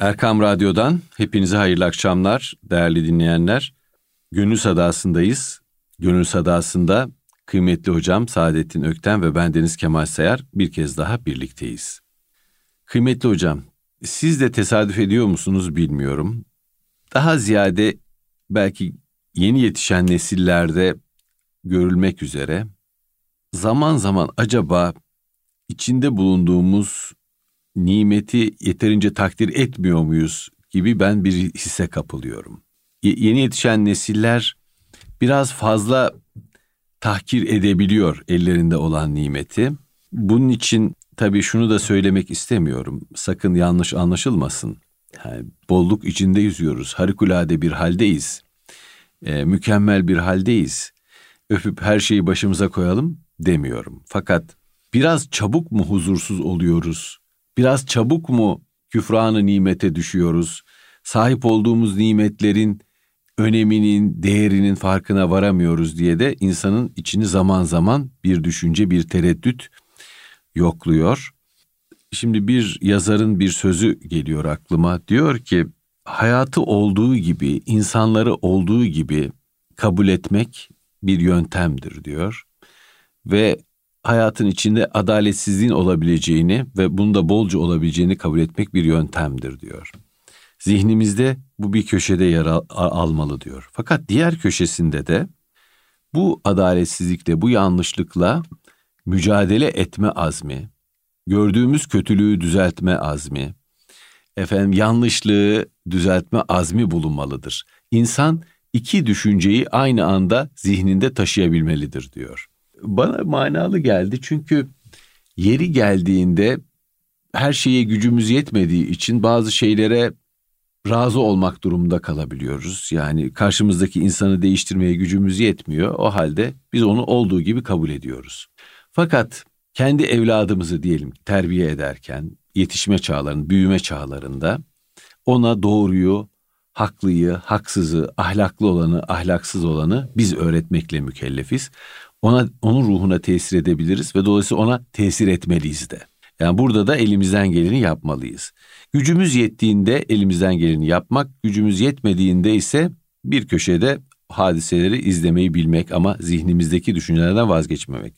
Erkam Radyo'dan hepinize hayırlı akşamlar değerli dinleyenler. Gönül Sadası'ndayız. Gönül Sadası'nda kıymetli hocam Saadettin Ökten ve ben Deniz Kemal Sayar bir kez daha birlikteyiz. Kıymetli hocam, siz de tesadüf ediyor musunuz bilmiyorum. Daha ziyade belki yeni yetişen nesillerde görülmek üzere zaman zaman acaba içinde bulunduğumuz nimeti yeterince takdir etmiyor muyuz gibi ben bir hisse kapılıyorum. Y- yeni yetişen nesiller biraz fazla tahkir edebiliyor ellerinde olan nimeti. Bunun için tabii şunu da söylemek istemiyorum. Sakın yanlış anlaşılmasın. Yani bolluk içinde yüzüyoruz. Harikulade bir haldeyiz. E, mükemmel bir haldeyiz. Öpüp her şeyi başımıza koyalım demiyorum. Fakat biraz çabuk mu huzursuz oluyoruz? Biraz çabuk mu küfranı nimete düşüyoruz? Sahip olduğumuz nimetlerin öneminin, değerinin farkına varamıyoruz diye de insanın içini zaman zaman bir düşünce, bir tereddüt yokluyor. Şimdi bir yazarın bir sözü geliyor aklıma. Diyor ki hayatı olduğu gibi, insanları olduğu gibi kabul etmek bir yöntemdir diyor. Ve hayatın içinde adaletsizliğin olabileceğini ve bunda bolca olabileceğini kabul etmek bir yöntemdir diyor. Zihnimizde bu bir köşede yer al- almalı diyor. Fakat diğer köşesinde de bu adaletsizlikle, bu yanlışlıkla mücadele etme azmi, gördüğümüz kötülüğü düzeltme azmi, efendim yanlışlığı düzeltme azmi bulunmalıdır. İnsan iki düşünceyi aynı anda zihninde taşıyabilmelidir diyor. Bana manalı geldi çünkü yeri geldiğinde her şeye gücümüz yetmediği için bazı şeylere razı olmak durumunda kalabiliyoruz. Yani karşımızdaki insanı değiştirmeye gücümüz yetmiyor. O halde biz onu olduğu gibi kabul ediyoruz. Fakat kendi evladımızı diyelim terbiye ederken yetişme çağlarında, büyüme çağlarında ona doğruyu, haklıyı, haksızı, ahlaklı olanı, ahlaksız olanı biz öğretmekle mükellefiz. Ona onun ruhuna tesir edebiliriz ve dolayısıyla ona tesir etmeliyiz de. Yani burada da elimizden geleni yapmalıyız. Gücümüz yettiğinde elimizden geleni yapmak, gücümüz yetmediğinde ise bir köşede hadiseleri izlemeyi bilmek ama zihnimizdeki düşüncelerden vazgeçmemek.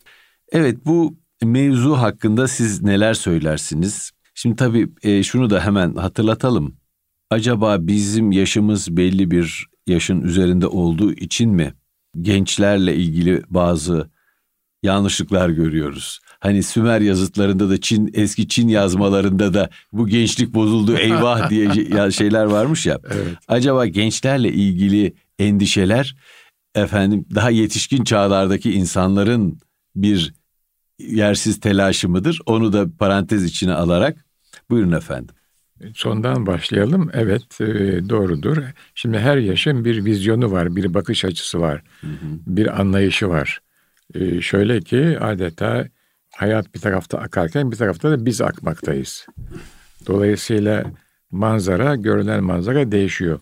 Evet bu mevzu hakkında siz neler söylersiniz? Şimdi tabii e, şunu da hemen hatırlatalım. Acaba bizim yaşımız belli bir yaşın üzerinde olduğu için mi gençlerle ilgili bazı yanlışlıklar görüyoruz? Hani Sümer yazıtlarında da Çin eski Çin yazmalarında da bu gençlik bozuldu eyvah diye şeyler varmış ya. Evet. Acaba gençlerle ilgili endişeler efendim daha yetişkin çağlardaki insanların bir yersiz telaşı mıdır? Onu da parantez içine alarak buyurun efendim. Sondan başlayalım. Evet e, doğrudur. Şimdi her yaşın bir vizyonu var, bir bakış açısı var, bir anlayışı var. E, şöyle ki adeta hayat bir tarafta akarken bir tarafta da biz akmaktayız. Dolayısıyla manzara, görülen manzara değişiyor.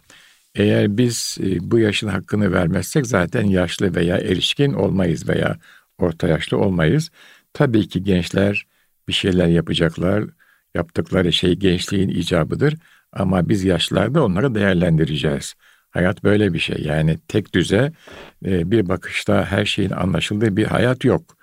Eğer biz e, bu yaşın hakkını vermezsek zaten yaşlı veya erişkin olmayız veya orta yaşlı olmayız. Tabii ki gençler bir şeyler yapacaklar. Yaptıkları şey gençliğin icabıdır. Ama biz yaşlılarda onları değerlendireceğiz. Hayat böyle bir şey. Yani tek düze e, bir bakışta her şeyin anlaşıldığı bir hayat yok.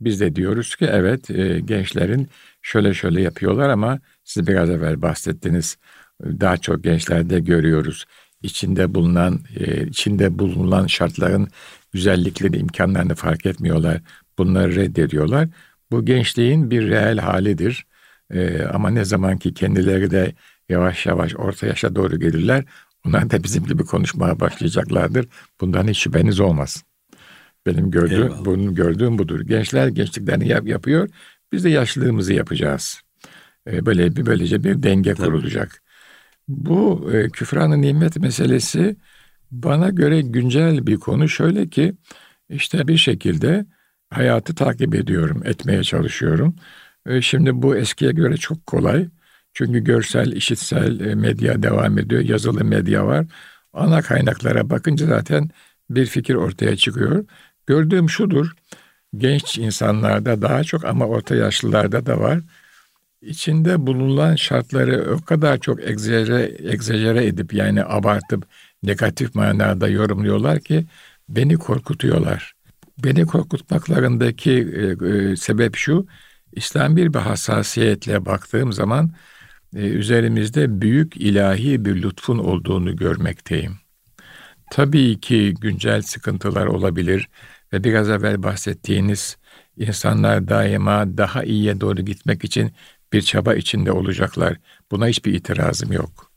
Biz de diyoruz ki evet e, gençlerin şöyle şöyle yapıyorlar ama siz biraz evvel bahsettiniz. Daha çok gençlerde görüyoruz. İçinde bulunan e, içinde bulunan şartların güzellikleri, imkanlarını fark etmiyorlar. Bunları reddediyorlar. Bu gençliğin bir reel halidir. Ee, ama ne zaman ki kendileri de yavaş yavaş orta yaşa doğru gelirler, onlar da bizim gibi konuşmaya başlayacaklardır. Bundan hiç şüpheniz olmasın. Benim gördüğüm, Eyvallah. bunun gördüğüm budur. Gençler gençliklerini yap, yapıyor, biz de yaşlılığımızı yapacağız. Ee, böyle bir böylece bir denge Tabii. kurulacak. Bu e, küfran nimet meselesi bana göre güncel bir konu. Şöyle ki işte bir şekilde hayatı takip ediyorum, etmeye çalışıyorum. E, Şimdi bu eskiye göre çok kolay. Çünkü görsel, işitsel e, medya devam ediyor, yazılı medya var. Ana kaynaklara bakınca zaten bir fikir ortaya çıkıyor. Gördüğüm şudur, genç insanlarda daha çok ama orta yaşlılarda da var. içinde bulunan şartları o kadar çok egzajere, egzajere edip yani abartıp negatif manada yorumluyorlar ki beni korkutuyorlar. Beni korkutmaklarındaki e, e, sebep şu, İslam bir bir hassasiyetle baktığım zaman e, üzerimizde büyük ilahi bir lütfun olduğunu görmekteyim. Tabii ki güncel sıkıntılar olabilir ve biraz evvel bahsettiğiniz insanlar daima daha iyiye doğru gitmek için bir çaba içinde olacaklar. Buna hiçbir itirazım yok.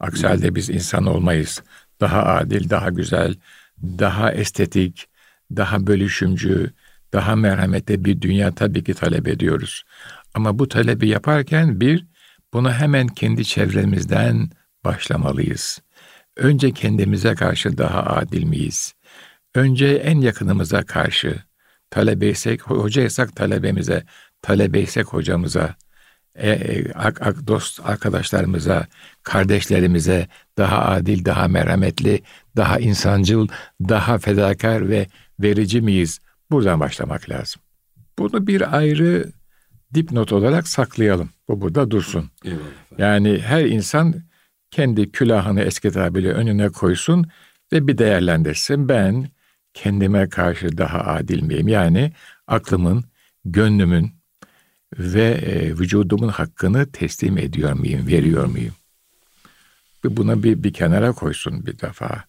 Aksi halde biz insan olmayız. Daha adil, daha güzel, daha estetik, daha bölüşümcü, daha merhamete bir dünya tabii ki talep ediyoruz. Ama bu talebi yaparken bir, bunu hemen kendi çevremizden başlamalıyız. Önce kendimize karşı daha adil miyiz? Önce en yakınımıza karşı, talebeysek, hocaysak talebemize, talebeysek hocamıza, e, e, ak, ak, dost arkadaşlarımıza, kardeşlerimize daha adil, daha merhametli, daha insancıl, daha fedakar ve verici miyiz? Buradan başlamak lazım. Bunu bir ayrı dipnot olarak saklayalım. Bu burada dursun. Eyvallah. Yani her insan kendi külahını eski tabiriyle önüne koysun ve bir değerlendirsin. Ben kendime karşı daha adil miyim? Yani aklımın, gönlümün ve e, vücudumun hakkını teslim ediyor muyum, veriyor muyum? Buna bir, bir kenara koysun bir defa.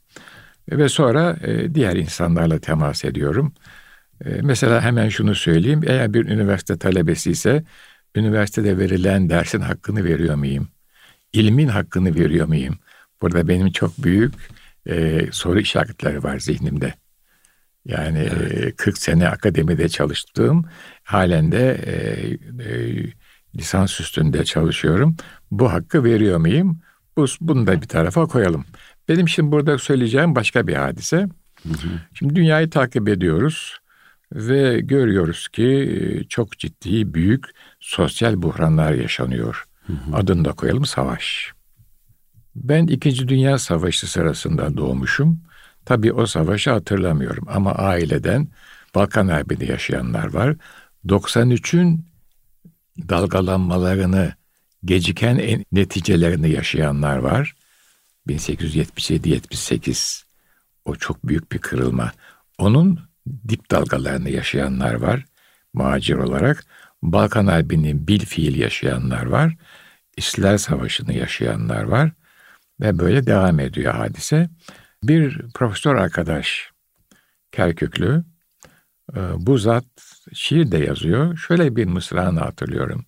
Ve sonra e, diğer insanlarla temas ediyorum. E, mesela hemen şunu söyleyeyim. Eğer bir üniversite talebesi ise üniversitede verilen dersin hakkını veriyor muyum? İlmin hakkını veriyor muyum? Burada benim çok büyük e, soru işaretleri var zihnimde. Yani evet. e, 40 sene akademide çalıştığım halen de e, e, lisans üstünde çalışıyorum. Bu hakkı veriyor muyum? Bu, bunu da bir tarafa koyalım. Benim şimdi burada söyleyeceğim başka bir hadise. Hı hı. Şimdi dünyayı takip ediyoruz ve görüyoruz ki çok ciddi büyük sosyal buhranlar yaşanıyor. Hı hı. Adını da koyalım savaş. Ben İkinci Dünya Savaşı sırasında doğmuşum. Tabii o savaşı hatırlamıyorum ama aileden Balkan Harbi'ni yaşayanlar var. 93'ün dalgalanmalarını, geciken neticelerini yaşayanlar var. 1877-78 o çok büyük bir kırılma. Onun dip dalgalarını yaşayanlar var macir olarak. Balkan Harbi'ni bil fiil yaşayanlar var. İstiklal Savaşı'nı yaşayanlar var. Ve böyle devam ediyor hadise. Bir profesör arkadaş Kerküklü e, bu zat şiir de yazıyor. Şöyle bir mısrağını hatırlıyorum.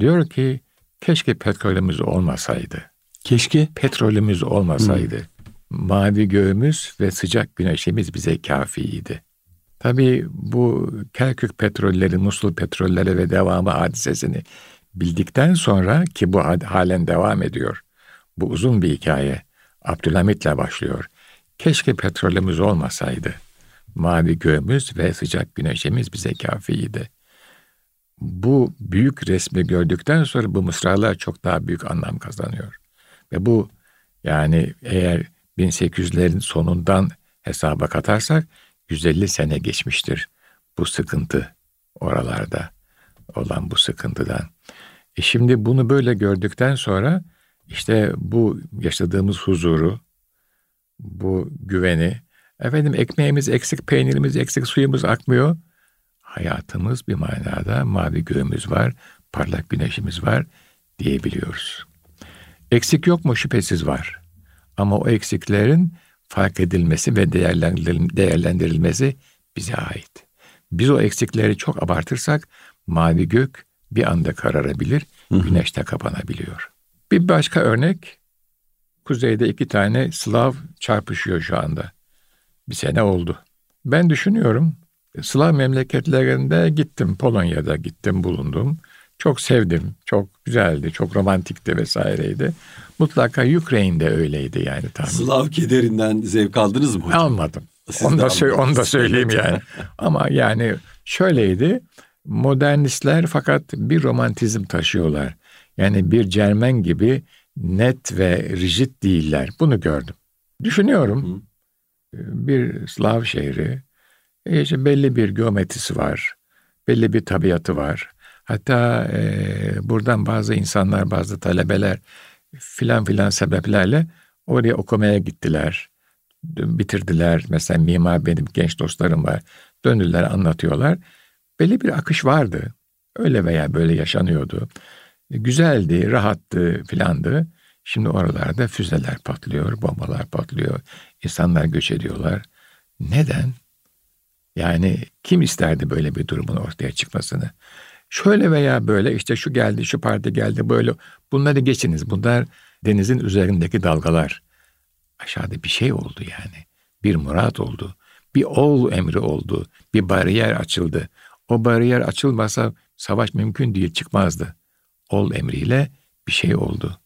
Diyor ki keşke petrolümüz olmasaydı. Keşke petrolümüz olmasaydı. Hmm. Mavi göğümüz ve sıcak güneşimiz bize kafiydi. Tabii bu Kerkük petrolleri, Musul petrolleri ve devamı hadisesini bildikten sonra ki bu halen devam ediyor. Bu uzun bir hikaye. Abdülhamit'le başlıyor. Keşke petrolümüz olmasaydı. Mavi göğümüz ve sıcak güneşimiz bize kafiydi. Bu büyük resmi gördükten sonra bu mısralar çok daha büyük anlam kazanıyor. Ve bu yani eğer 1800'lerin sonundan hesaba katarsak 150 sene geçmiştir bu sıkıntı oralarda olan bu sıkıntıdan. E şimdi bunu böyle gördükten sonra işte bu yaşadığımız huzuru, bu güveni, efendim ekmeğimiz eksik, peynirimiz eksik, suyumuz akmıyor. Hayatımız bir manada mavi göğümüz var, parlak güneşimiz var diyebiliyoruz. Eksik yok mu? Şüphesiz var. Ama o eksiklerin fark edilmesi ve değerlendirilmesi bize ait. Biz o eksikleri çok abartırsak mavi gök bir anda kararabilir, güneş de kapanabiliyor. Bir başka örnek, kuzeyde iki tane Slav çarpışıyor şu anda. Bir sene oldu. Ben düşünüyorum, Slav memleketlerinde gittim, Polonya'da gittim, bulundum. Çok sevdim, çok güzeldi, çok romantikti vesaireydi. Mutlaka Ukrayne'de öyleydi yani tahmin. Slav kederinden zevk aldınız mı hocam? Almadım. Siz onu da, sö- onu da söyleyeyim yani. Ama yani şöyleydi. Modernistler fakat bir romantizm taşıyorlar. Yani bir Cermen gibi net ve rigid değiller. Bunu gördüm. Düşünüyorum. Hı. Bir Slav şehri. E işte belli bir geometrisi var. Belli bir tabiatı var. Hatta e, buradan bazı insanlar, bazı talebeler filan filan sebeplerle oraya okumaya gittiler. Bitirdiler. Mesela mimar benim genç dostlarım var. Döndüler anlatıyorlar. Belli bir akış vardı. Öyle veya böyle yaşanıyordu. Güzeldi, rahattı filandı. Şimdi oralarda füzeler patlıyor, bombalar patlıyor. insanlar göç ediyorlar. Neden? Yani kim isterdi böyle bir durumun ortaya çıkmasını? Şöyle veya böyle işte şu geldi, şu parti geldi, böyle. Bunları geçiniz. Bunlar denizin üzerindeki dalgalar. Aşağıda bir şey oldu yani. Bir murat oldu. Bir ol emri oldu. Bir bariyer açıldı. O bariyer açılmasa savaş mümkün değil, çıkmazdı. Ol emriyle bir şey oldu.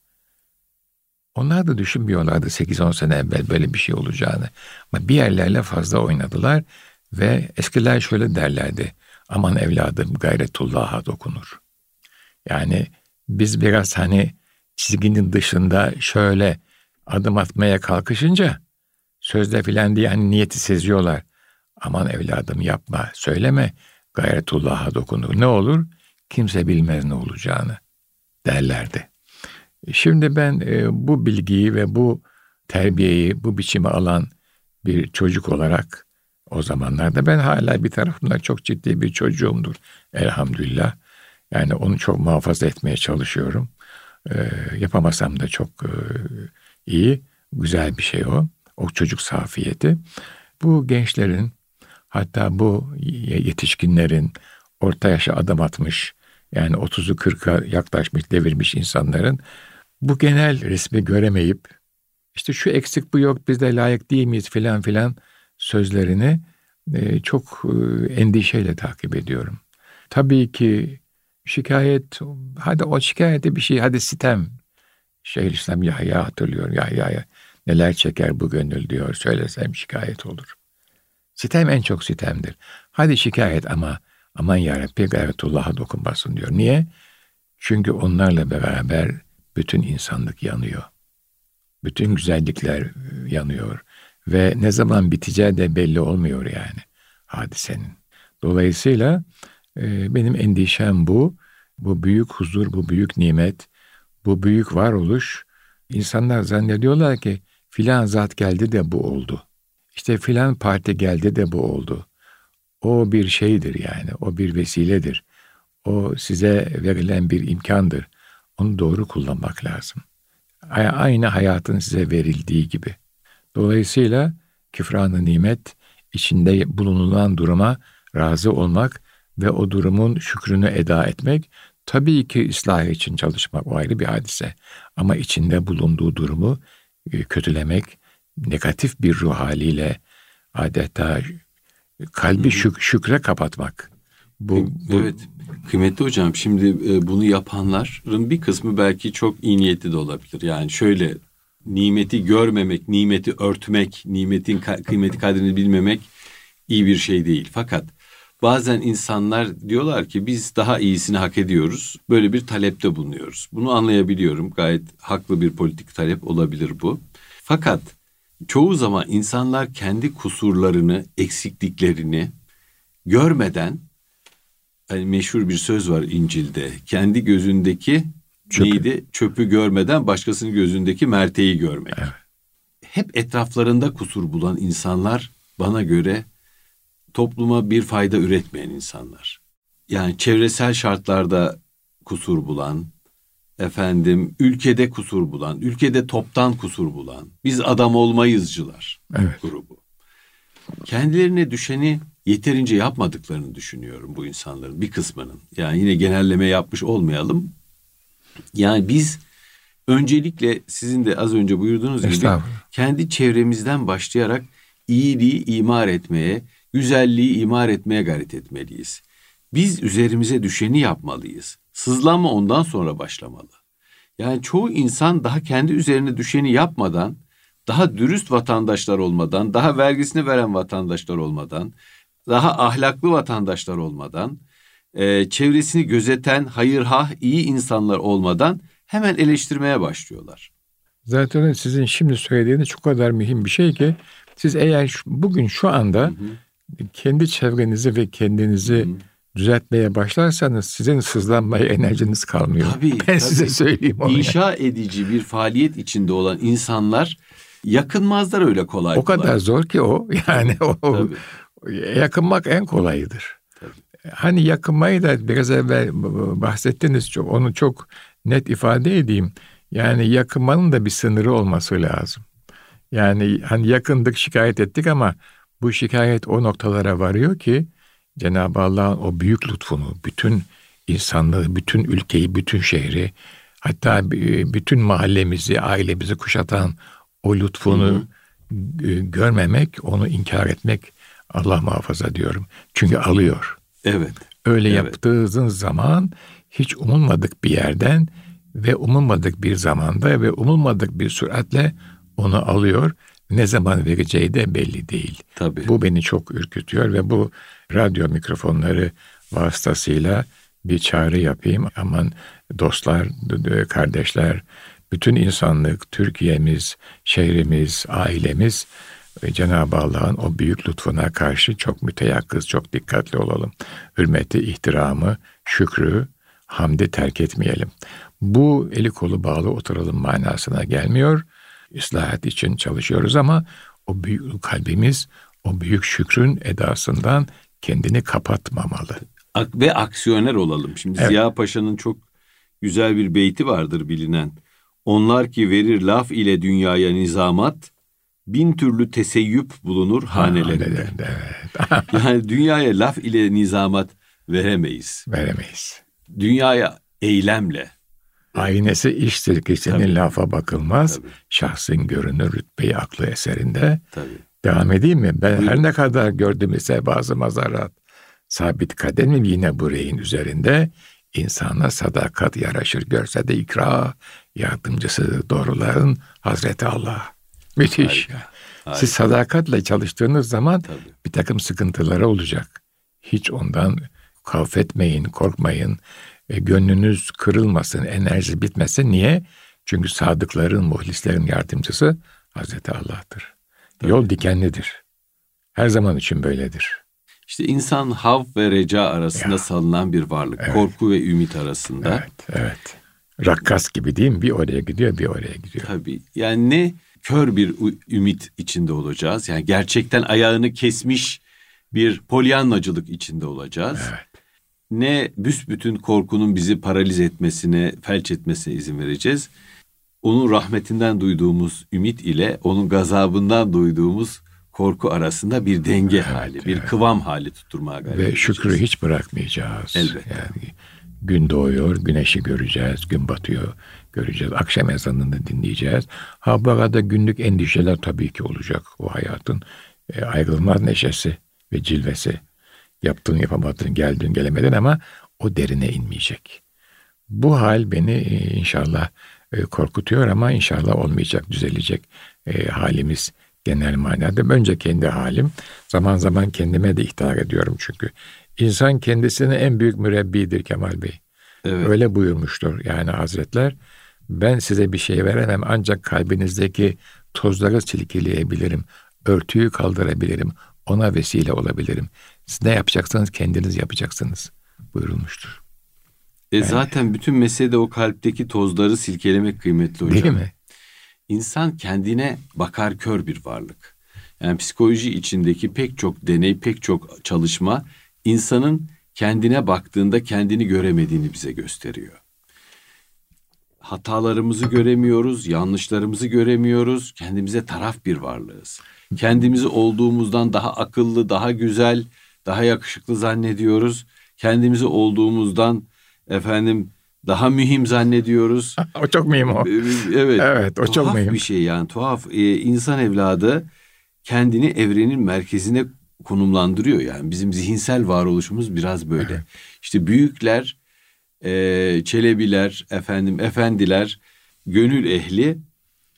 Onlar da düşünmüyorlardı 8-10 sene evvel böyle bir şey olacağını. Ama bir yerlerle fazla oynadılar ve eskiler şöyle derlerdi. Aman evladım gayretullah'a dokunur. Yani biz biraz hani çizginin dışında şöyle adım atmaya kalkışınca sözde filan diye hani niyeti seziyorlar. Aman evladım yapma, söyleme, gayretullah'a dokunur. Ne olur? Kimse bilmez ne olacağını derlerdi. Şimdi ben e, bu bilgiyi ve bu terbiyeyi, bu biçimi alan bir çocuk olarak o zamanlarda ben hala bir tarafımdan çok ciddi bir çocuğumdur elhamdülillah. Yani onu çok muhafaza etmeye çalışıyorum. E, yapamasam da çok e, iyi, güzel bir şey o. O çocuk safiyeti. Bu gençlerin hatta bu yetişkinlerin orta yaşa adım atmış yani 30'u 40'a yaklaşmış devirmiş insanların bu genel resmi göremeyip işte şu eksik bu yok biz de layık değil miyiz filan filan sözlerini e, çok e, endişeyle takip ediyorum. Tabii ki şikayet hadi o şikayete bir şey hadi sitem. Şeyhülislam Yahya hatırlıyor. Yahya ya, neler çeker bu gönül diyor. Söylesem şikayet olur. Sitem en çok sitemdir. Hadi şikayet ama aman yarabbi gayretullah'a dokunmasın diyor. Niye? Çünkü onlarla beraber bütün insanlık yanıyor. Bütün güzellikler e, yanıyor. Ve ne zaman biteceği de belli olmuyor yani hadisenin. Dolayısıyla e, benim endişem bu. Bu büyük huzur, bu büyük nimet, bu büyük varoluş. İnsanlar zannediyorlar ki filan zat geldi de bu oldu. İşte filan parti geldi de bu oldu. O bir şeydir yani, o bir vesiledir. O size verilen bir imkandır. Onu doğru kullanmak lazım. Aynı hayatın size verildiği gibi. Dolayısıyla küfranı nimet içinde bulunulan duruma razı olmak ve o durumun şükrünü eda etmek tabii ki ıslah için çalışmak o ayrı bir hadise. Ama içinde bulunduğu durumu e, kötülemek, negatif bir ruh haliyle adeta kalbi şük şükre kapatmak. Bu, bu evet. Kıymetli hocam şimdi e, bunu yapanların bir kısmı belki çok iyi niyetli de olabilir. Yani şöyle nimeti görmemek, nimeti örtmek, nimetin kıymeti kadrini bilmemek iyi bir şey değil. Fakat bazen insanlar diyorlar ki biz daha iyisini hak ediyoruz. Böyle bir talepte bulunuyoruz. Bunu anlayabiliyorum. Gayet haklı bir politik talep olabilir bu. Fakat çoğu zaman insanlar kendi kusurlarını, eksikliklerini görmeden hani meşhur bir söz var İncil'de. Kendi gözündeki Çöpü. neydi? Çöpü görmeden başkasının gözündeki merteği görmek. Evet. Hep etraflarında kusur bulan insanlar bana göre topluma bir fayda üretmeyen insanlar. Yani çevresel şartlarda kusur bulan, efendim ülkede kusur bulan, ülkede toptan kusur bulan, biz adam olmayızcılar evet. grubu. Kendilerine düşeni yeterince yapmadıklarını düşünüyorum bu insanların bir kısmının. Yani yine genelleme yapmış olmayalım. Yani biz öncelikle sizin de az önce buyurduğunuz gibi kendi çevremizden başlayarak iyiliği imar etmeye, güzelliği imar etmeye gayret etmeliyiz. Biz üzerimize düşeni yapmalıyız. Sızlanma ondan sonra başlamalı. Yani çoğu insan daha kendi üzerine düşeni yapmadan, daha dürüst vatandaşlar olmadan, daha vergisini veren vatandaşlar olmadan, daha ahlaklı vatandaşlar olmadan, e, çevresini gözeten hayırhah iyi insanlar olmadan hemen eleştirmeye başlıyorlar. Zaten sizin şimdi söylediğiniz çok kadar mühim bir şey ki siz eğer bugün şu anda hı hı. kendi çevrenizi ve kendinizi hı hı. düzeltmeye başlarsanız sizin sızlanmaya enerjiniz kalmıyor. Tabii, ben tabii. size söyleyeyim onu. İnşa edici bir faaliyet içinde olan insanlar yakınmazlar öyle kolay o kadar kolay. zor ki o. Yani o Tabii. yakınmak en kolayıdır. Hani yakınmayı da biraz evvel bahsettiniz çok. Onu çok net ifade edeyim. Yani yakınmanın da bir sınırı olması lazım. Yani hani yakındık şikayet ettik ama bu şikayet o noktalara varıyor ki Cenab-ı Allah'ın o büyük lütfunu, bütün insanlığı, bütün ülkeyi, bütün şehri, hatta bütün mahallemizi, ailemizi kuşatan o lütfunu hı hı. görmemek, onu inkar etmek Allah muhafaza diyorum. Çünkü alıyor. Evet. Öyle evet. yaptığınız zaman hiç umulmadık bir yerden ve umulmadık bir zamanda ve umulmadık bir süratle onu alıyor. Ne zaman vereceği de belli değil. Tabii. Bu beni çok ürkütüyor ve bu radyo mikrofonları vasıtasıyla bir çağrı yapayım. Aman dostlar, kardeşler, bütün insanlık, Türkiye'miz, şehrimiz, ailemiz Cenab-ı Allah'ın o büyük lütfuna karşı çok müteyakkız, çok dikkatli olalım. Hürmeti, ihtiramı, şükrü, hamdi terk etmeyelim. Bu eli kolu bağlı oturalım manasına gelmiyor. İslahat için çalışıyoruz ama o büyük kalbimiz o büyük şükrün edasından kendini kapatmamalı. Ve aksiyoner olalım. Şimdi evet. Ziya Paşa'nın çok güzel bir beyti vardır bilinen. Onlar ki verir laf ile dünyaya nizamat, bin türlü teseyyüp bulunur hanelerinde. Ha, evet. yani dünyaya laf ile nizamat veremeyiz. Veremeyiz. Dünyaya eylemle. Aynesi iştir ki senin Tabii. lafa bakılmaz. Tabii. Şahsın görünür rütbeyi aklı eserinde. Tabii. Devam edeyim mi? Ben Buyurun. her ne kadar gördüm ise bazı mazarat sabit kademim yine bu reyin üzerinde insana sadakat yaraşır görse de ikra yardımcısı doğruların Hazreti Allah. Müthiş. Harika. Harika. Siz sadakatle çalıştığınız zaman Tabii. bir takım sıkıntıları olacak. Hiç ondan kavf etmeyin, korkmayın. E, gönlünüz kırılmasın, enerji bitmesin. Niye? Çünkü sadıkların, muhlislerin yardımcısı Hazreti Allah'tır. Tabii. Yol dikenlidir. Her zaman için böyledir. İşte insan hav ve reca arasında ya. salınan bir varlık. Evet. Korku ve ümit arasında. Evet, evet. Rakkas gibi değil mi? Bir oraya gidiyor, bir oraya gidiyor. Tabii. Yani ne kör bir ümit içinde olacağız. Yani gerçekten ayağını kesmiş bir polyanlacılık içinde olacağız. Evet. Ne büsbütün korkunun bizi paraliz etmesine, felç etmesine izin vereceğiz. Onun rahmetinden duyduğumuz ümit ile onun gazabından duyduğumuz korku arasında bir denge evet, hali, bir evet. kıvam hali tutturmaya gayret Ve şükrü hiç bırakmayacağız. Elbette. Yani gün doğuyor, güneşi göreceğiz, gün batıyor, göreceğiz. Akşam ezanını dinleyeceğiz. Ha bu arada günlük endişeler tabii ki olacak. O hayatın e, ayrılmaz neşesi ve cilvesi. Yaptın yapamadın, geldin gelemedin ama o derine inmeyecek. Bu hal beni e, inşallah e, korkutuyor ama inşallah olmayacak, düzelecek e, halimiz genel manada. Önce kendi halim, zaman zaman kendime de ihtar ediyorum çünkü. İnsan kendisine en büyük mürebbidir Kemal Bey. Evet. Öyle buyurmuştur yani Hazretler. Ben size bir şey veremem ancak kalbinizdeki tozları silkeleyebilirim. Örtüyü kaldırabilirim. Ona vesile olabilirim. Siz ne yapacaksanız kendiniz yapacaksınız buyurulmuştur. E yani, zaten bütün mesele de o kalpteki tozları silkelemek kıymetli hocam. Değil mi? İnsan kendine bakar kör bir varlık. Yani psikoloji içindeki pek çok deney, pek çok çalışma insanın kendine baktığında kendini göremediğini bize gösteriyor. Hatalarımızı göremiyoruz, yanlışlarımızı göremiyoruz. Kendimize taraf bir varlığız. Kendimizi olduğumuzdan daha akıllı, daha güzel, daha yakışıklı zannediyoruz. Kendimizi olduğumuzdan efendim daha mühim zannediyoruz. o çok mühim o. Evet. Evet o tuhaf çok mühim. bir şey yani tuhaf. Ee, insan evladı kendini evrenin merkezine konumlandırıyor. Yani bizim zihinsel varoluşumuz biraz böyle. Evet. İşte büyükler, e, çelebiler, efendim efendiler, gönül ehli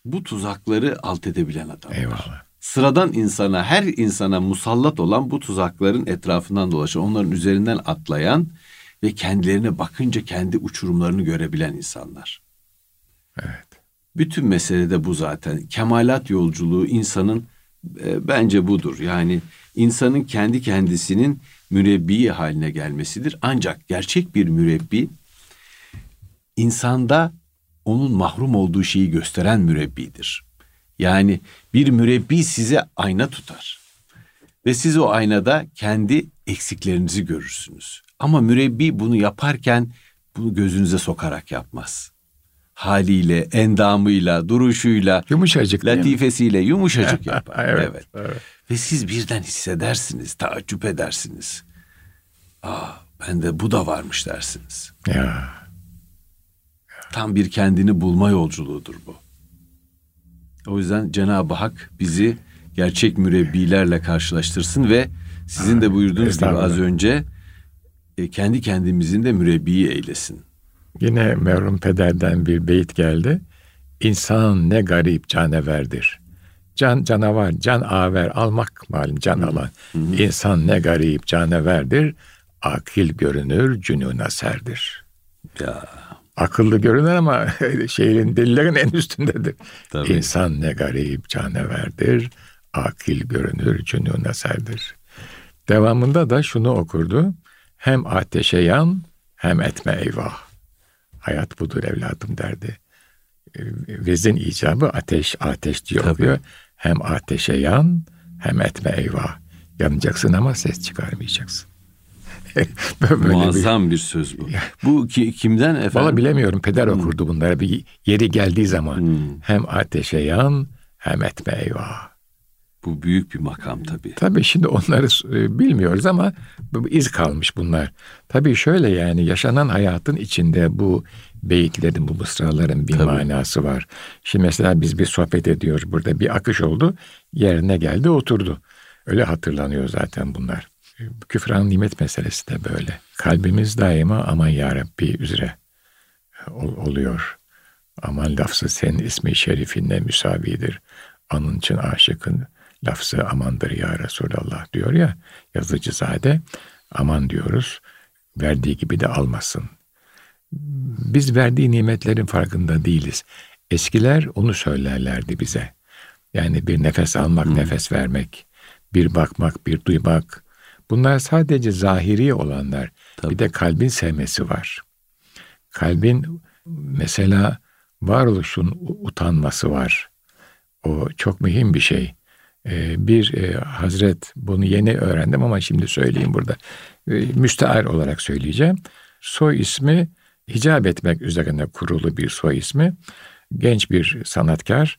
bu tuzakları alt edebilen adamlar. Eyvallah. Sıradan insana, her insana musallat olan bu tuzakların etrafından dolaşan, onların üzerinden atlayan ve kendilerine bakınca kendi uçurumlarını görebilen insanlar. Evet. Bütün mesele de bu zaten. Kemalat yolculuğu insanın e, bence budur. Yani insanın kendi kendisinin mürebbi haline gelmesidir. Ancak gerçek bir mürebbi insanda onun mahrum olduğu şeyi gösteren mürebbidir. Yani bir mürebbi size ayna tutar. Ve siz o aynada kendi eksiklerinizi görürsünüz. Ama mürebbi bunu yaparken bunu gözünüze sokarak yapmaz. Haliyle, endamıyla, duruşuyla, yumuşacık latifesiyle yumuşacık yapar. evet, evet. evet. Ve siz birden hissedersiniz, taaccüp edersiniz. Aa, bende bu da varmış dersiniz. Ya. Tam bir kendini bulma yolculuğudur bu. O yüzden Cenab-ı Hak bizi gerçek mürebbilerle karşılaştırsın ve sizin de buyurduğunuz gibi az önce e, kendi kendimizin de mürebbiyi eylesin. Yine merhum pederden bir beyit geldi. İnsan ne garip caneverdir. Can canavar, can aver, almak malum can alan. İnsan ne garip caneverdir. Akil görünür, cünuna serdir. Ya. Akıllı görünür ama şehrin delilerin en üstündedir. Tabii. İnsan ne garip caneverdir. Akil görünür, cünuna serdir. Devamında da şunu okurdu. Hem ateşe yan hem etme eyvah. Hayat budur evladım derdi. Ee, vezin icabı ateş ateş diyor Tabii. Hem ateşe yan hem etme eyvah. Yanacaksın ama ses çıkarmayacaksın. Muazzam bir... bir söz bu. Bu ki, kimden efendim? Valla bilemiyorum. Peder hmm. okurdu bunları. Bir yeri geldiği zaman hmm. hem ateşe yan hem etme eyvah. Bu büyük bir makam tabii. Tabii şimdi onları e, bilmiyoruz ama iz kalmış bunlar. Tabii şöyle yani yaşanan hayatın içinde bu beyitlerin, bu mısraların bir tabii. manası var. Şimdi mesela biz bir sohbet ediyoruz burada. Bir akış oldu, yerine geldi, oturdu. Öyle hatırlanıyor zaten bunlar. Küfran nimet meselesi de böyle. Kalbimiz daima aman ya Rabbi üzere oluyor. Aman lafzı senin ismi şerifinle müsavidir. Anın için aşıkın lafzı amandır ya Resulallah diyor ya yazıcı zade aman diyoruz verdiği gibi de almasın. Biz verdiği nimetlerin farkında değiliz. Eskiler onu söylerlerdi bize. Yani bir nefes almak, hmm. nefes vermek, bir bakmak, bir duymak. Bunlar sadece zahiri olanlar. Tabii. Bir de kalbin sevmesi var. Kalbin mesela varoluşun utanması var. O çok mühim bir şey. Ee, bir e, hazret bunu yeni öğrendim ama şimdi söyleyeyim burada. E, müstear olarak söyleyeceğim. Soy ismi hicap etmek üzerine kurulu bir soy ismi. Genç bir sanatkar,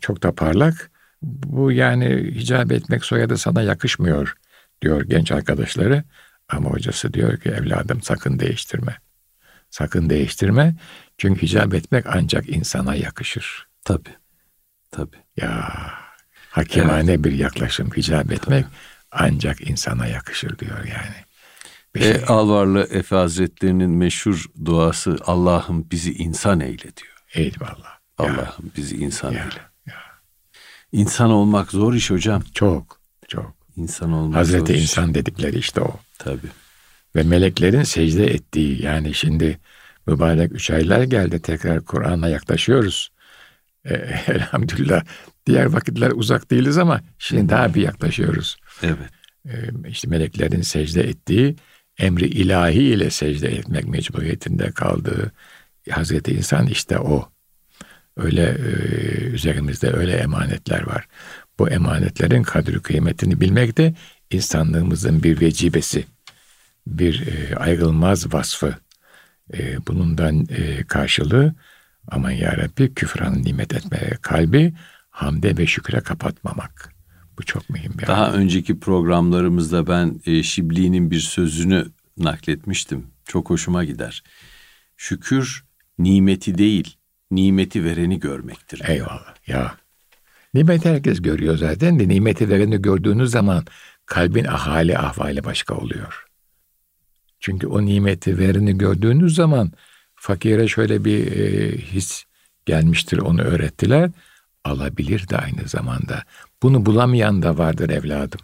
çok da parlak. Bu yani hicap etmek soyadı sana yakışmıyor diyor genç arkadaşları. Ama hocası diyor ki evladım sakın değiştirme. Sakın değiştirme. Çünkü hicap etmek ancak insana yakışır. Tabii. Tabii. Ya hakimane evet. bir yaklaşım hicap etmek ancak insana yakışır diyor yani. Bir e, şey. Alvarlı Efe Hazretleri'nin meşhur duası Allah'ım bizi insan eyle diyor. Eyvallah. Allah'ım bizi insan ya. eyle. Ya. İnsan olmak zor iş hocam. Çok, çok. İnsan olmak Hazreti zor insan iş. dedikleri işte o. Tabii. Ve meleklerin secde ettiği yani şimdi mübarek üç aylar geldi tekrar Kur'an'a yaklaşıyoruz. E, elhamdülillah diğer vakitler uzak değiliz ama şimdi daha bir yaklaşıyoruz. Evet. E, işte meleklerin secde ettiği emri ilahi ile secde etmek mecburiyetinde kaldığı Hazreti insan işte o. Öyle e, üzerimizde öyle emanetler var. Bu emanetlerin kadri kıymetini bilmek de insanlığımızın bir vecibesi, bir e, ayrılmaz vasfı. E, bunundan e, karşılığı aman ya Rabbi küfran nimet etmeye kalbi hamde ve şükre kapatmamak. Bu çok mühim. Yani. Daha önceki programlarımızda ben e, Şibli'nin bir sözünü nakletmiştim. Çok hoşuma gider. Şükür nimeti değil, nimeti vereni görmektir. Eyvallah ya. Nimeti herkes görüyor zaten de nimeti vereni gördüğünüz zaman kalbin ahali ahvali başka oluyor. Çünkü o nimeti vereni gördüğünüz zaman fakire şöyle bir e, his gelmiştir onu öğrettiler. Alabilir de aynı zamanda. Bunu bulamayan da vardır evladım.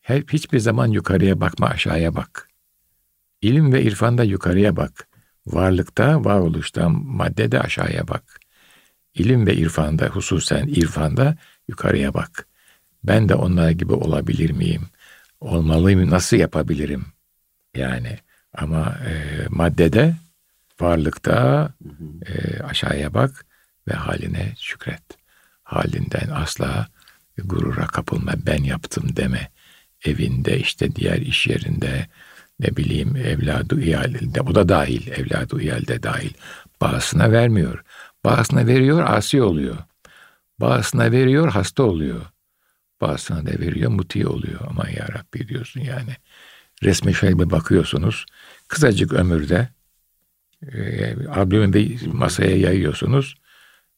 Hep hiçbir zaman yukarıya bakma aşağıya bak. İlim ve irfanda yukarıya bak. Varlıkta, varoluşta, maddede aşağıya bak. İlim ve irfanda, hususen irfanda yukarıya bak. Ben de onlar gibi olabilir miyim? Olmalıyım, nasıl yapabilirim? Yani ama e, maddede, varlıkta e, aşağıya bak ve haline şükret. Halinden asla gurura kapılma, ben yaptım deme. Evinde işte diğer iş yerinde ne bileyim evladı iyalinde o da dahil evladı iyalde dahil bazısına vermiyor. Bazısına veriyor asi oluyor. Bazısına veriyor hasta oluyor. Bazısına da veriyor muti oluyor. Aman ya Rabbi diyorsun yani. Resme şöyle bakıyorsunuz. Kısacık ömürde e, albümü bir masaya yayıyorsunuz.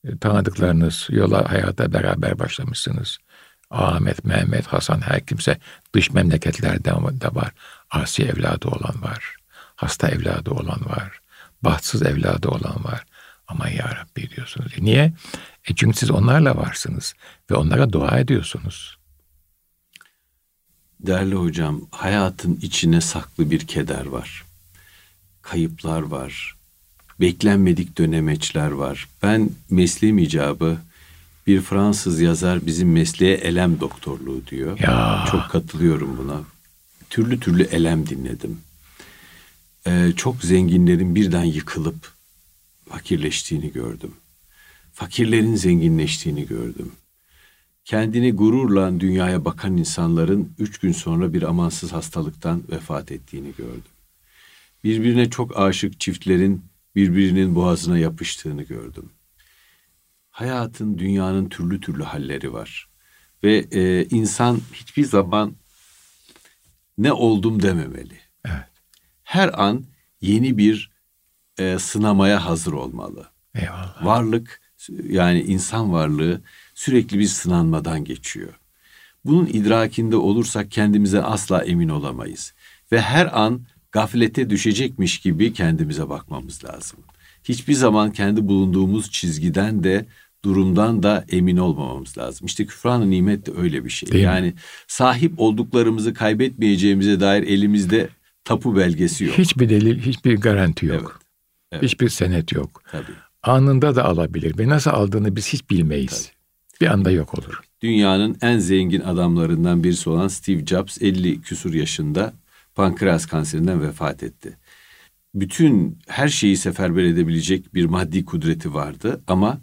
E, tanıdıklarınız yola hayata beraber başlamışsınız. Ahmet, Mehmet, Hasan her kimse dış memleketlerde de var. Asi evladı olan var. Hasta evladı olan var. Bahtsız evladı olan var. Ama ya Rabbi diyorsunuz. E niye? E çünkü siz onlarla varsınız ve onlara dua ediyorsunuz. Değerli hocam, hayatın içine saklı bir keder var. Kayıplar var. Beklenmedik dönemeçler var. Ben mesleğim icabı bir Fransız yazar bizim mesleğe elem doktorluğu diyor. Ya. Çok katılıyorum buna. Türlü türlü elem dinledim. Ee, çok zenginlerin birden yıkılıp fakirleştiğini gördüm. Fakirlerin zenginleştiğini gördüm. Kendini gururla dünyaya bakan insanların üç gün sonra bir amansız hastalıktan vefat ettiğini gördüm. Birbirine çok aşık çiftlerin birbirinin boğazına yapıştığını gördüm. Hayatın, dünyanın türlü türlü halleri var. Ve e, insan hiçbir zaman ne oldum dememeli. Evet. Her an yeni bir e, sınamaya hazır olmalı. Eyvallah. Varlık yani insan varlığı sürekli bir sınanmadan geçiyor. Bunun idrakinde olursak kendimize asla emin olamayız. Ve her an gaflete düşecekmiş gibi kendimize bakmamız lazım. Hiçbir zaman kendi bulunduğumuz çizgiden de durumdan da emin olmamamız lazım. İşte küfran nimet de öyle bir şey. Değil mi? yani sahip olduklarımızı kaybetmeyeceğimize dair elimizde tapu belgesi yok. Hiçbir delil, hiçbir garanti yok. Evet, evet. Hiçbir senet yok. Tabii. Anında da alabilir ve nasıl aldığını biz hiç bilmeyiz. Bir anda yok olur. Dünyanın en zengin adamlarından birisi olan Steve Jobs 50 küsur yaşında pankreas kanserinden vefat etti. Bütün her şeyi seferber edebilecek bir maddi kudreti vardı ama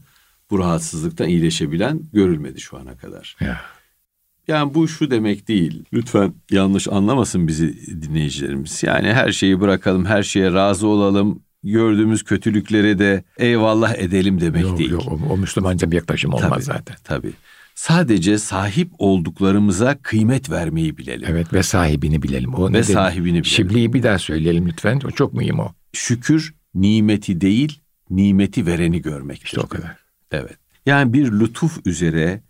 bu rahatsızlıktan iyileşebilen görülmedi şu ana kadar. Ya. Yani bu şu demek değil. Lütfen yanlış anlamasın bizi dinleyicilerimiz. Yani her şeyi bırakalım, her şeye razı olalım. Gördüğümüz kötülüklere de eyvallah edelim demek Yok değil. yok o, o Müslümanca bir yaklaşım olmaz Tabii, zaten. Tabii. Sadece sahip olduklarımıza kıymet vermeyi bilelim. Evet ve sahibini bilelim. O Ve sahibini bilelim. Şibli'yi bir daha söyleyelim lütfen. O çok mühim o. Şükür nimeti değil, nimeti vereni görmektir. İşte o kadar. Evet. Yani bir lütuf üzere,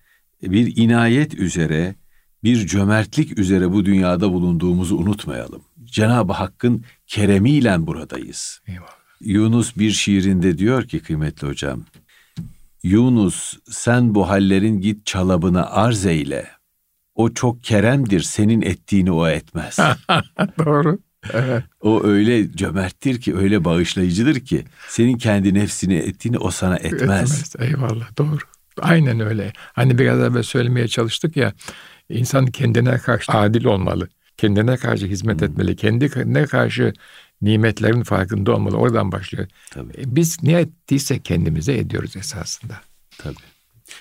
bir inayet üzere, bir cömertlik üzere bu dünyada bulunduğumuzu unutmayalım. Cenab-ı Hakk'ın keremiyle buradayız. Eyvallah. Yunus bir şiirinde diyor ki kıymetli hocam. Yunus sen bu hallerin git çalabına arz eyle. O çok keremdir senin ettiğini o etmez. Doğru. Evet. o öyle cömerttir ki öyle bağışlayıcıdır ki senin kendi nefsini ettiğini o sana etmez. Etmez. Eyvallah doğru. Aynen öyle. Hani biraz evvel söylemeye çalıştık ya insan kendine karşı adil olmalı. Kendine karşı hizmet Hmm. etmeli. Kendine karşı nimetlerin farkında olmalı. Oradan başlıyor. Tabii. E, Biz ne ettiysek kendimize ediyoruz esasında. Tabii.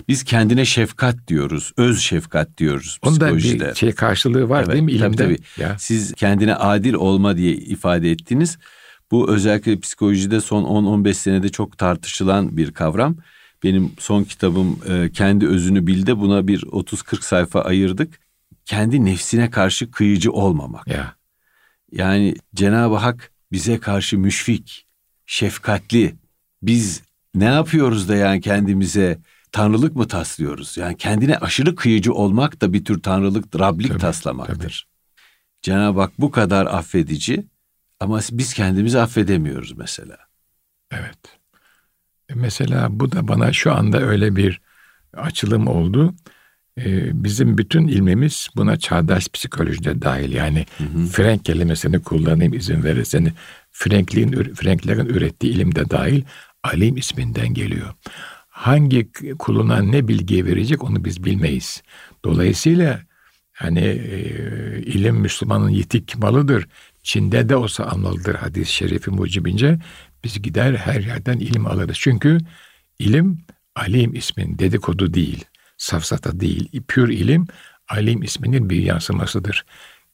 Biz kendine şefkat diyoruz, öz şefkat diyoruz Onda psikolojide. bir şey karşılığı var Evet, değil mi tabii, ilimde? tabii. Ya. Siz kendine adil olma diye ifade ettiniz. Bu özellikle psikolojide son 10-15 senede çok tartışılan bir kavram. Benim son kitabım e, Kendi Özünü Bil'de buna bir 30-40 sayfa ayırdık. Kendi nefsine karşı kıyıcı olmamak. Ya. Yani Cenab-ı Hak bize karşı müşfik, şefkatli. Biz ne yapıyoruz da yani kendimize tanrılık mı taslıyoruz? Yani kendine aşırı kıyıcı olmak da bir tür tanrılık, rablik Tabii, taslamaktır. Cenab-ı Hak bu kadar affedici ama biz kendimizi affedemiyoruz mesela. Evet. E, Mesela bu da bana şu anda öyle bir açılım oldu. Ee, bizim bütün ilmimiz buna çağdaş psikolojide dahil. Yani Frank kelimesini kullanayım izin verirseniz. Franklin'in, Franklerin ürettiği ilimde dahil alim isminden geliyor. hangi kuluna ne bilgi verecek onu biz bilmeyiz. Dolayısıyla hani e, ilim Müslümanın yitik malıdır. Çin'de de olsa almalıdır hadis-i şerifi mucibince. Biz gider her yerden ilim alırız. Çünkü ilim alim ismin dedikodu değil, safsata değil. Pür ilim alim isminin bir yansımasıdır.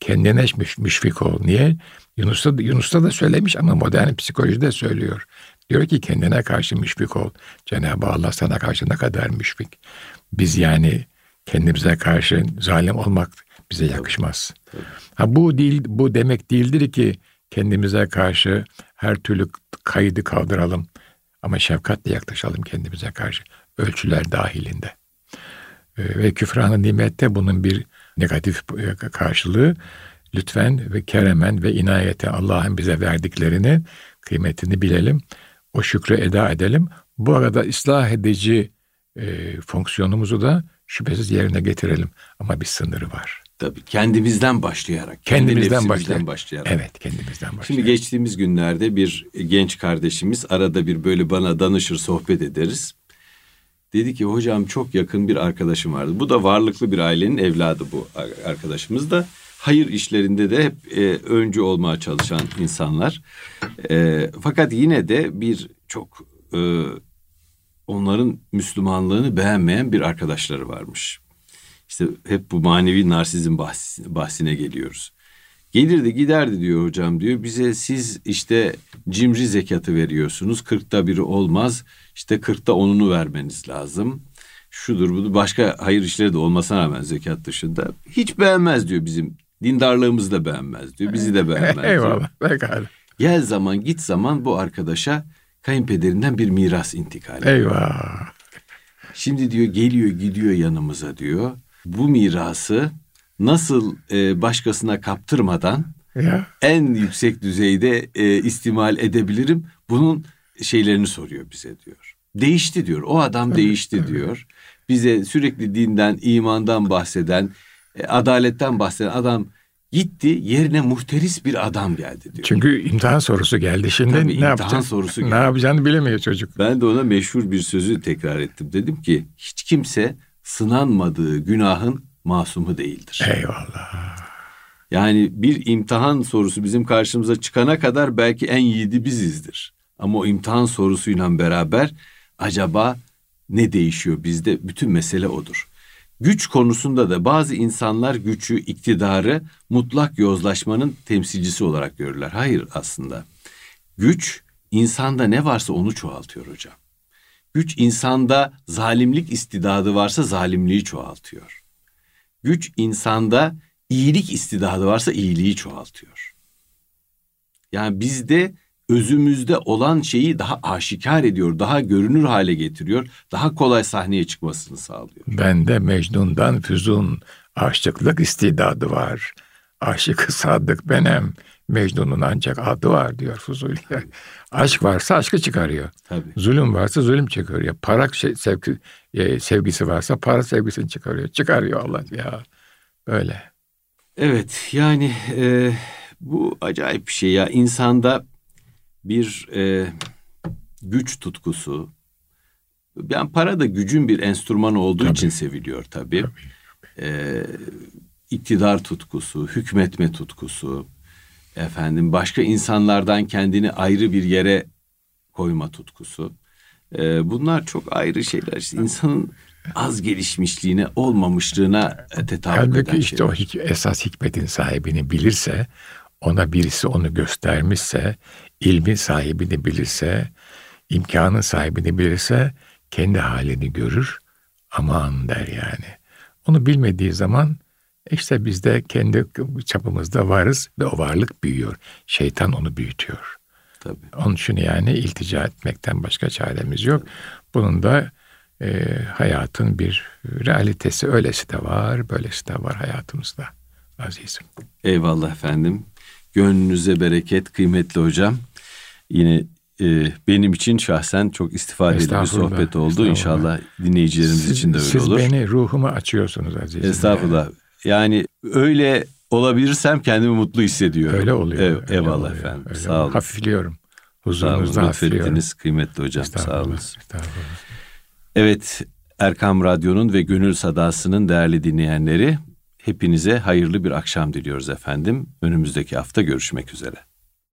Kendine müş, müşfik ol. Niye? Yunus'ta, Yunus'ta da söylemiş ama modern psikolojide söylüyor. Diyor ki kendine karşı müşfik ol. Cenab-ı Allah sana karşı ne kadar müşfik. Biz yani kendimize karşı zalim olmak bize yakışmaz. Ha bu değil bu demek değildir ki kendimize karşı her türlü kaydı kaldıralım ama şefkatle yaklaşalım kendimize karşı ölçüler dahilinde. Ee, ve küfranı nimette bunun bir negatif e, karşılığı lütfen ve keremen ve inayete Allah'ın bize verdiklerini kıymetini bilelim. O şükrü eda edelim. Bu arada ıslah edici e, fonksiyonumuzu da şüphesiz yerine getirelim. Ama bir sınırı var. Tabii kendimizden başlayarak. Kendimizden kendi başlayarak. başlayarak. Evet kendimizden başlayarak. Şimdi geçtiğimiz günlerde bir genç kardeşimiz arada bir böyle bana danışır sohbet ederiz. Dedi ki hocam çok yakın bir arkadaşım vardı. Bu da varlıklı bir ailenin evladı bu arkadaşımız da. Hayır işlerinde de hep e, öncü olmaya çalışan insanlar. E, fakat yine de bir çok e, onların Müslümanlığını beğenmeyen bir arkadaşları varmış. İşte hep bu manevi narsizm bahsine, bahsine geliyoruz. Gelirdi giderdi diyor hocam diyor. Bize siz işte cimri zekatı veriyorsunuz. Kırkta biri olmaz. İşte kırkta onunu vermeniz lazım. Şudur budur. Başka hayır işleri de olmasına rağmen zekat dışında. Hiç beğenmez diyor bizim. Dindarlığımızı da beğenmez diyor. Bizi de beğenmez Eyvallah. Pekala. Gel zaman git zaman bu arkadaşa kayınpederinden bir miras intikal ediyor. Eyvah. Şimdi diyor geliyor gidiyor yanımıza diyor. Bu mirası nasıl e, başkasına kaptırmadan ya. en yüksek düzeyde e, istimal edebilirim? Bunun şeylerini soruyor bize diyor. Değişti diyor. O adam tabii, değişti tabii. diyor. Bize sürekli dinden, imandan bahseden, e, adaletten bahseden adam gitti yerine muhteris bir adam geldi diyor. Çünkü imtihan sorusu geldi. Şimdi Tabii, ne imtihan yapacak? sorusu geldi. Ne yapacağını bilemiyor çocuk. Ben de ona meşhur bir sözü tekrar ettim. Dedim ki hiç kimse sınanmadığı günahın masumu değildir. Eyvallah. Yani bir imtihan sorusu bizim karşımıza çıkana kadar belki en yiğidi bizizdir. Ama o imtihan sorusuyla beraber acaba ne değişiyor bizde? Bütün mesele odur. Güç konusunda da bazı insanlar gücü, iktidarı mutlak yozlaşmanın temsilcisi olarak görürler. Hayır aslında. Güç insanda ne varsa onu çoğaltıyor hocam. Güç insanda zalimlik istidadı varsa zalimliği çoğaltıyor. Güç insanda iyilik istidadı varsa iyiliği çoğaltıyor. Yani bizde özümüzde olan şeyi daha aşikar ediyor, daha görünür hale getiriyor, daha kolay sahneye çıkmasını sağlıyor. Bende Mecnun'dan Füzun aşıklık istidadı var. Aşık sadık benim. Mecnun'un ancak adı var diyor Fuzuli. Aşk varsa aşkı çıkarıyor. Tabii. Zulüm varsa zulüm çıkarıyor. Para şey, sevgi, e, sevgisi varsa para sevgisini çıkarıyor. Çıkarıyor Allah ya. Böyle. Evet yani e, bu acayip bir şey ya. insanda bir e, güç tutkusu. Yani para da gücün bir enstrümanı olduğu tabii. için seviliyor tabii. tabii. E, iktidar tutkusu, hükmetme tutkusu, efendim başka insanlardan kendini ayrı bir yere koyma tutkusu. E, bunlar çok ayrı şeyler. İşte insanın az gelişmişliğine, olmamışlığına tetabük Halbuki eden işte şeyler. o esas hikmetin sahibini bilirse, ona birisi onu göstermişse, ilmin sahibini bilirse, imkanın sahibini bilirse kendi halini görür. Aman der yani. Onu bilmediği zaman işte biz de kendi çapımızda varız ve o varlık büyüyor. Şeytan onu büyütüyor. Tabii. Onun için yani iltica etmekten başka çaremiz yok. Bunun da e, hayatın bir realitesi öylesi de var, böylesi de var hayatımızda azizim. Eyvallah efendim. Gönlünüze bereket kıymetli hocam. Yine e, benim için şahsen çok istifadeli bir sohbet oldu. İnşallah dinleyicilerimiz siz, için de öyle siz olur. Siz beni ruhumu açıyorsunuz azizim. Estağfurullah. Yani öyle olabilirsem kendimi mutlu hissediyorum. Öyle oluyor. Ev, öyle eyvallah oluyor, efendim. Öyle Sağ olun. Hafifliyorum. Huzurunuzda hafifliyorum. kıymetli hocam. Sağ olun. Evet, Erkam Radyo'nun ve Gönül Sadası'nın değerli dinleyenleri, hepinize hayırlı bir akşam diliyoruz efendim. Önümüzdeki hafta görüşmek üzere.